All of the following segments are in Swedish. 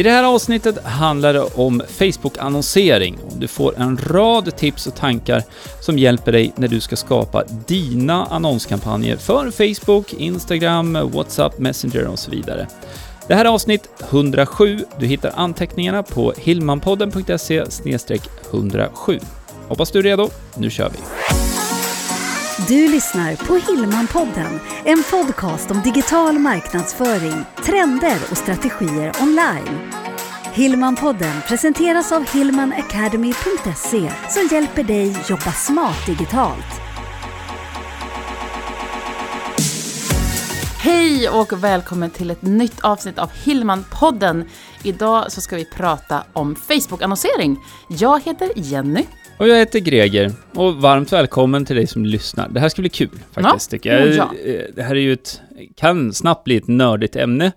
I det här avsnittet handlar det om Facebook-annonsering. Du får en rad tips och tankar som hjälper dig när du ska skapa dina annonskampanjer för Facebook, Instagram, WhatsApp, Messenger och så vidare. Det här är avsnitt 107. Du hittar anteckningarna på hillmanpodden.se 107. Hoppas du är redo. Nu kör vi! Du lyssnar på Hillmanpodden, en podcast om digital marknadsföring, trender och strategier online. Hillmanpodden presenteras av hillmanacademy.se som hjälper dig jobba smart digitalt. Hej och välkommen till ett nytt avsnitt av Hillmanpodden. Idag så ska vi prata om Facebook-annonsering. Jag heter Jenny. Och jag heter Greger, och varmt välkommen till dig som lyssnar. Det här ska bli kul faktiskt, Ja, tycker jag. ja. Eh, Det här är ju ett, kan snabbt bli ett nördigt ämne, eh,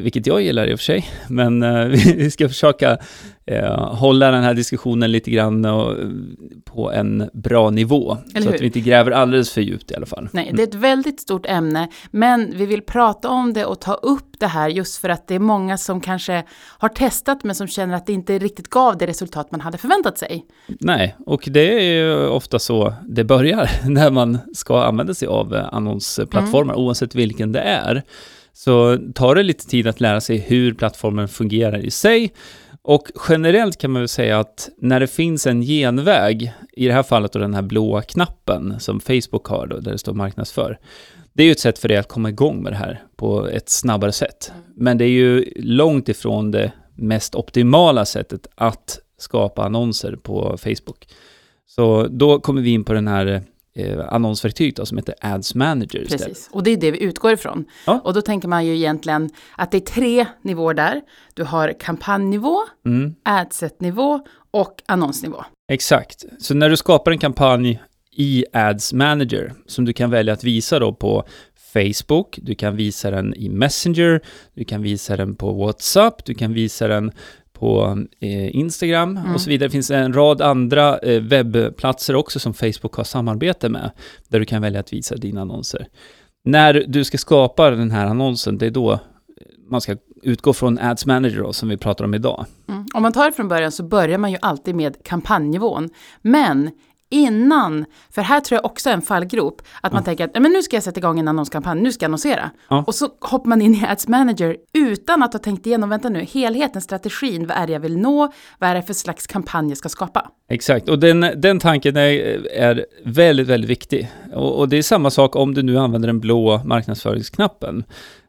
vilket jag gillar i och för sig, men eh, vi ska försöka eh, hålla den här diskussionen lite grann och, eh, på en bra nivå, så att vi inte gräver alldeles för djupt i alla fall. Nej, det är ett väldigt stort ämne, men vi vill prata om det och ta upp det här just för att det är många som kanske har testat men som känner att det inte riktigt gav det resultat man hade förväntat sig. Nej, och det är ju ofta så det börjar när man ska använda sig av eh, annonsplattformar, oavsett vilken det är. Så tar det lite tid att lära sig hur plattformen fungerar i sig. Och generellt kan man väl säga att när det finns en genväg, i det här fallet då den här blåa knappen som Facebook har då, där det står marknadsför, det är ju ett sätt för dig att komma igång med det här på ett snabbare sätt. Men det är ju långt ifrån det mest optimala sättet att skapa annonser på Facebook. Så då kommer vi in på den här eh, annonsverktyget då, som heter Ads Manager istället. Precis, och det är det vi utgår ifrån. Ja. Och då tänker man ju egentligen att det är tre nivåer där. Du har kampanjnivå, Mm, adset-nivå och annonsnivå. exakt. Så när du skapar en kampanj i Ads Manager, som du kan välja att visa då på Facebook, du kan visa den i Messenger, du kan visa den på WhatsApp, du kan visa den på eh, Instagram och så vidare. Det finns en rad andra eh, webbplatser också som Facebook har samarbete med, där du kan välja att visa dina annonser. När du ska skapa den här annonsen, det är då man ska utgå från Ads Manager då, som vi pratar om idag. Mm. Om man tar det från början så börjar man ju alltid med kampanjnivån. Men innan, för här tror jag också är en fallgrop, att man tänker att "Nej, men nu ska jag sätta igång en annonskampanj, nu ska jag annonsera. Ja. Och så hoppar man in i Ads Manager utan att ha tänkt igenom, vänta nu, helheten, strategin, vad är det jag vill nå, vad är det för slags kampanj jag ska skapa? Exakt, och den, den tanken är, är väldigt, väldigt viktig. Och, och det är samma sak om du nu använder den blå marknadsföringsknappen.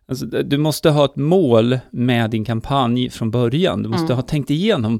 Alltså, du måste ha ett mål med din kampanj från början. Du måste Mm. ha tänkt igenom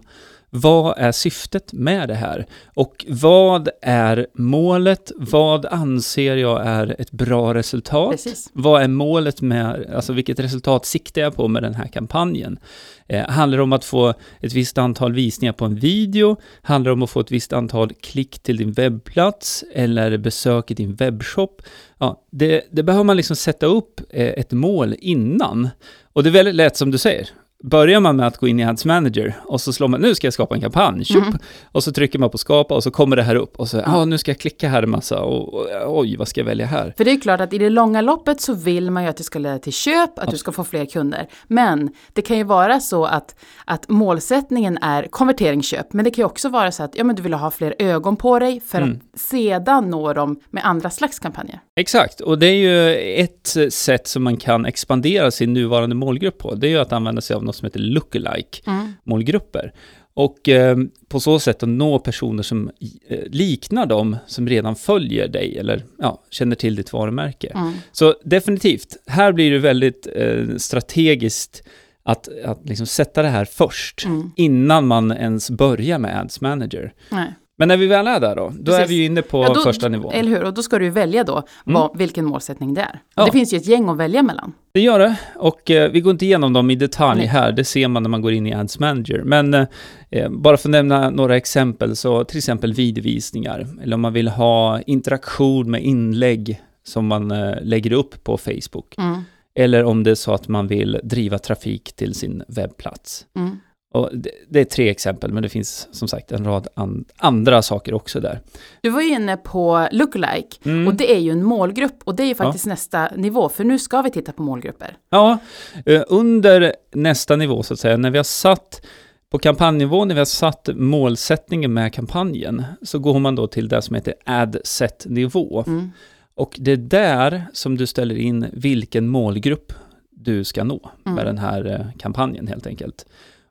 vad är syftet med det här? Och vad är målet? Vad anser jag är ett bra resultat? Precis. Vad är målet med, alltså vilket resultat siktar jag på med den här kampanjen? Eh, handlar det om att få ett visst antal visningar på en video? Handlar det om att få ett visst antal klick till din webbplats? Eller besök i din webbshop? Ja, det, det behöver man liksom sätta upp eh, ett mål innan. Och det är väldigt lätt som du säger. Börjar man med att gå in i Ads Manager och så slår man, nu ska jag skapa en kampanj, tjup, och så trycker man på skapa och så kommer det här upp och så, ja nu ska jag klicka här en massa och, och oj, vad ska jag välja här? För det är klart att i det långa loppet så vill man ju att det ska leda till köp, att du ska få fler kunder. Men det kan ju vara så att, att målsättningen är konverteringsköp, men det kan ju också vara så att ja, men du vill ha fler ögon på dig för Mm. att sedan nå dem med andra slags kampanjer. Exakt, och det är ju ett sätt som man kan expandera sin nuvarande målgrupp på. Det är ju att använda sig av något som heter lookalike målgrupper. Och eh, på så sätt att nå personer som eh, liknar dem som redan följer dig eller ja, känner till ditt varumärke. Mm. Så definitivt, här blir det väldigt eh, strategiskt att, att liksom sätta det här först, Mm. innan man ens börjar med Ads Manager. Nej. Men när vi väl är där då, då är Precis. vi ju inne på Ja, då- första nivån. Eller hur? Och då ska du ju välja då vad, vilken målsättning det är. Mm. Ja. Det finns ju ett gäng att välja mellan. Det gör det, och eh, vi går inte igenom dem i detalj Nej. här, det ser man när man går in i Ads Manager. Men eh, eh, bara för att nämna några exempel, så till exempel videovisningar, eller om man vill ha interaktion med inlägg som man eh, lägger upp på Facebook, Mm. eller om det är så att man vill driva trafik till sin webbplats. Mm. Och det, det är tre exempel, men det finns som sagt en rad an, andra saker också där. Du var ju inne på lookalike Mm. och det är ju en målgrupp och det är ju faktiskt nästa nivå för nu ska vi titta på målgrupper. Ja, eh, under nästa nivå så att säga, när vi har satt på kampanjnivå, när vi har satt målsättningen med kampanjen, så går man då till det som heter ad set-nivå. Mm. Och det är där som du ställer in vilken målgrupp du ska nå Mm. med den här eh, kampanjen helt enkelt.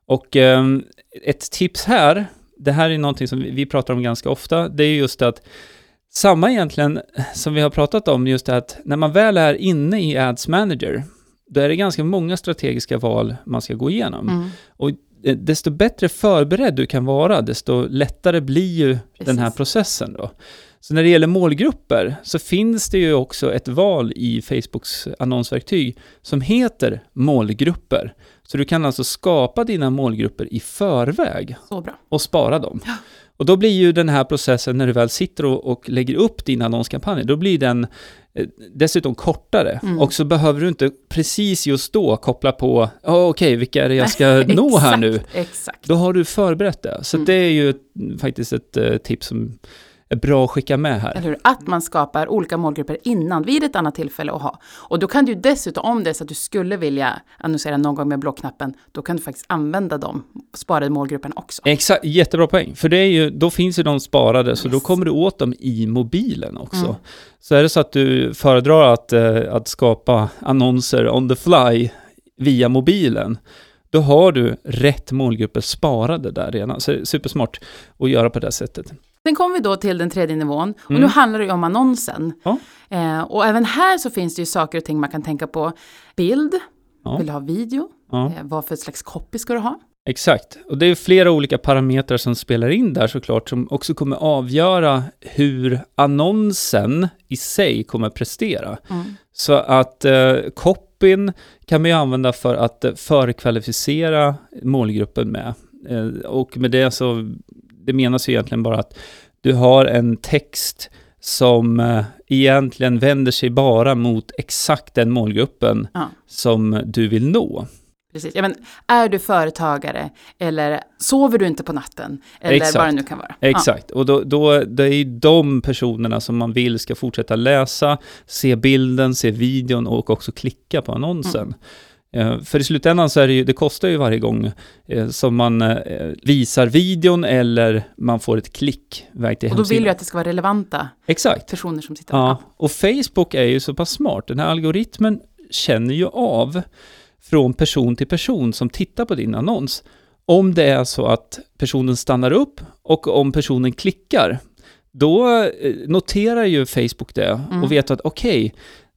Och ehm, ett tips här, det här är någonting som vi- pratar om ganska ofta, det är just att samma egentligen som vi har pratat om, just det att när man väl är inne i Ads Manager, då är det ganska många strategiska val man ska gå igenom. Mm. Eh, Desto bättre förberedd du kan vara, desto lättare blir ju den här Precis. processen då. Så när det gäller målgrupper så finns det ju också ett val i Facebooks annonsverktyg som heter målgrupper. Så du kan alltså skapa dina målgrupper i förväg och spara dem. Och då blir ju den här processen när du väl sitter och, och lägger upp din annonskampanj, då blir den eh, dessutom kortare. Mm. Och så behöver du inte precis just då koppla på, oh, okej, vilka är det jag ska nå här nu? Exakt. Då har du förberett det. Så Mm. det är ju faktiskt ett eh, tips som är bra att skicka med här. Eller hur? Att man skapar olika målgrupper innan, vid ett annat tillfälle att ha. Och då kan du dessutom, om det är så att du skulle vilja annonsera någon gång med blåknappen, då kan du faktiskt använda de sparade målgrupperna också. Exakt, jättebra poäng. För det är ju, då finns ju de sparade, så då kommer du åt dem i mobilen också. Mm. Så är det så att du föredrar att, eh, att skapa annonser on the fly via mobilen, då har du rätt målgrupper sparade där redan. Så det är supersmart att göra på det sättet. Sen kommer vi då till den tredje nivån och Mm. nu handlar det ju om annonsen. Ja. Eh, och även här så finns det ju saker och ting man kan tänka på. Bild, Ja. vill du ha video? Ja. Eh, vad för slags copy ska du ha? Exakt, och det är flera olika parametrar som spelar in där såklart, som också kommer avgöra hur annonsen i sig kommer prestera. Mm. Så att eh, copyn kan man ju använda för att eh, förkvalificera målgruppen med. Eh, och med det så, det menas ju egentligen bara att du har en text som eh, egentligen vänder sig bara mot exakt den målgruppen Ja. som du vill nå. Precis. Ja, men är du företagare eller sover du inte på natten? Eller Exakt. vad det nu kan vara. Exakt, och då, då det är ju de personerna som man vill ska fortsätta läsa, se bilden, se videon och också klicka på annonsen. Eh, För i slutändan så är det ju, det kostar ju varje gång eh, som man eh, visar videon eller man får ett klick väg till. Och då vill hemsidan. du att det ska vara relevanta Exakt. personer som tittar. Ja, och Facebook är ju så pass smart. Den här algoritmen känner ju av från person till person som tittar på din annons. Om det är så att personen stannar upp och om personen klickar, då eh, noterar ju Facebook det Mm. och vet att okej,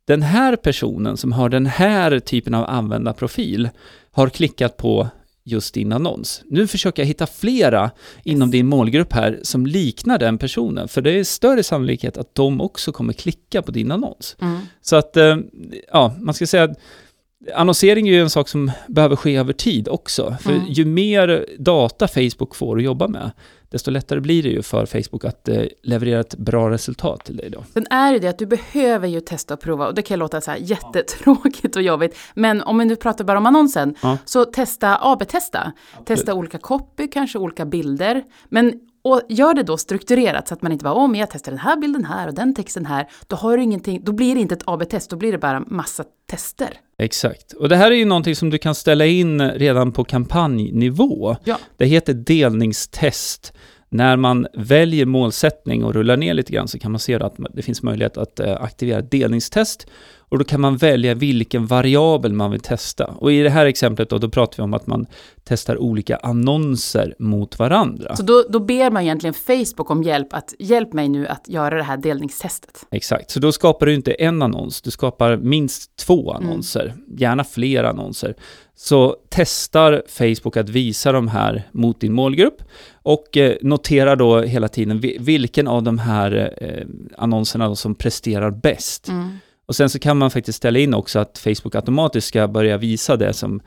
den här personen som har den här typen av användarprofil har klickat på just din annons. Nu försöker jag hitta flera inom din målgrupp här som liknar den personen, för det är större sannolikhet att de också kommer klicka på din annons. Mm. Så att, eh, ja, man ska säga att annonsering är ju en sak som behöver ske över tid också. För Mm. ju mer data Facebook får att jobba med, desto lättare blir det ju för Facebook att eh, leverera ett bra resultat till dig då. Sen är det det att du behöver ju testa och prova och det kan låta så här jättetråkigt och jobbigt. Men om vi nu pratar bara om annonsen, Ja. så testa AB-testa. Testa olika copy, kanske olika bilder. Men och gör det då strukturerat så att man inte bara, men jag testar den här bilden här och den texten här. Då har du ingenting, då blir det inte ett AB-test, då blir det bara massa tester. Exakt. Och det här är ju någonting som du kan ställa in redan på kampanjnivå. Ja. Det heter delningstest. När man väljer målsättning och rullar ner lite grann så kan man se att det finns möjlighet att eh, aktivera delningstest. Och då kan man välja vilken variabel man vill testa. Och i det här exemplet då, då pratar vi om att man testar olika annonser mot varandra. Så då, då ber man egentligen Facebook om hjälp, att hjälp mig nu att göra det här delningstestet. Exakt, så då skapar du inte en annons, du skapar minst två annonser, gärna fler annonser. Så testar Facebook att visa de här mot din målgrupp och eh, noterar då hela tiden vi- vilken av de här eh, annonserna som presterar bäst. Mm. Och sen så kan man faktiskt ställa in också att Facebook automatiskt ska börja visa det som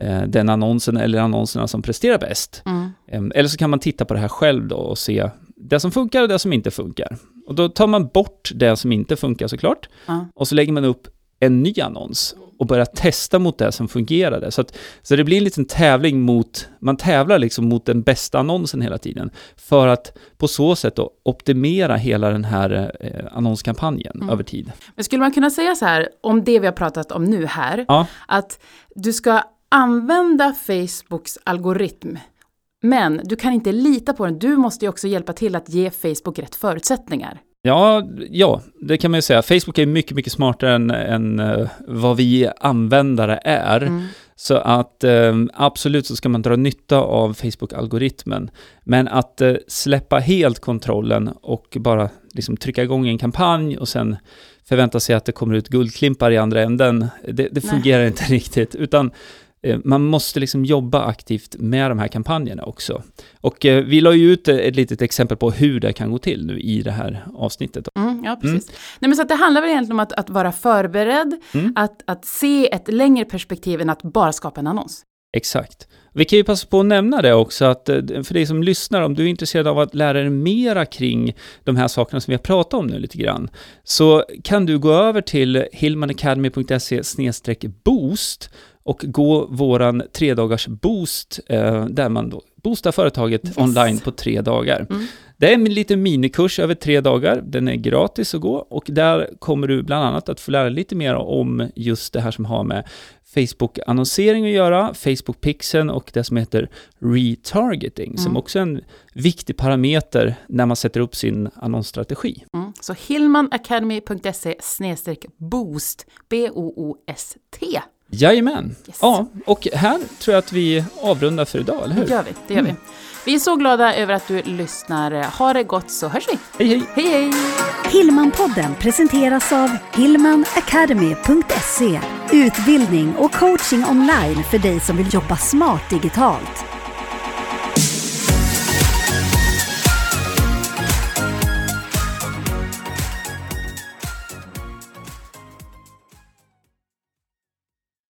eh, den annonsen eller annonserna som presterar bäst. Mm. Eller så kan man titta på det här själv då och se det som funkar och det som inte funkar. Och då tar man bort det som inte funkar såklart. Ja. Och så lägger man upp en ny annons och börja testa mot det som fungerade. Så, att, så det blir en liten tävling mot, man tävlar liksom mot den bästa annonsen hela tiden, för att på så sätt då optimera hela den här eh, annonskampanjen mm. över tid. Men skulle man kunna säga så här, om det vi har pratat om nu här, ja. att du ska använda Facebooks algoritm men du kan inte lita på den, du måste ju också hjälpa till att ge Facebook rätt förutsättningar. Ja, ja, det kan man ju säga. Facebook är mycket, mycket smartare än, än uh, vad vi användare är. Mm. Så att um, absolut så ska man dra nytta av Facebook-algoritmen. Men att uh, släppa helt kontrollen och bara liksom trycka igång en kampanj och sen förvänta sig att det kommer ut guldklimpar i andra änden, det, det fungerar inte riktigt. Utan Eh, man måste liksom jobba aktivt med de här kampanjerna också. Och eh, vi la ju ut ett litet exempel på hur det kan gå till nu i det här avsnittet. Mm, ja, precis. Mm. Nej, men så det handlar väl egentligen om att, att vara förberedd, mm. att, att se ett längre perspektiv än att bara skapa en annons. Exakt. Vi kan ju passa på att nämna det också, att eh, för dig som lyssnar, om du är intresserad av att lära dig mera kring de här sakerna som vi har pratat om nu lite grann, så kan du gå över till hillmanacademy.se boost och gå våran tre dagars boost, eh, där man då boostar företaget yes. online på tre dagar. Mm. Det är en liten minikurs över tre dagar, den är gratis att gå och där kommer du bland annat att få lära dig lite mer om just det här som har med Facebook-annonsering att göra, Facebook-pixeln och det som heter retargeting, mm. som också är en viktig parameter när man sätter upp sin annonsstrategi. Mm. Så hillmanacademy.se boost, B-O-O-S-T. Jajamän. Yes. Ja, och här tror jag att vi avrundar för idag, eller hur? Det gör vi. Det gör mm. vi. Vi är så glada över att du lyssnar. Ha det gott så hörs vi. Hej, hej. Hej, hej. Hillmanpodden presenteras av hillmanacademy.se. Utbildning och coaching online för dig som vill jobba smart digitalt.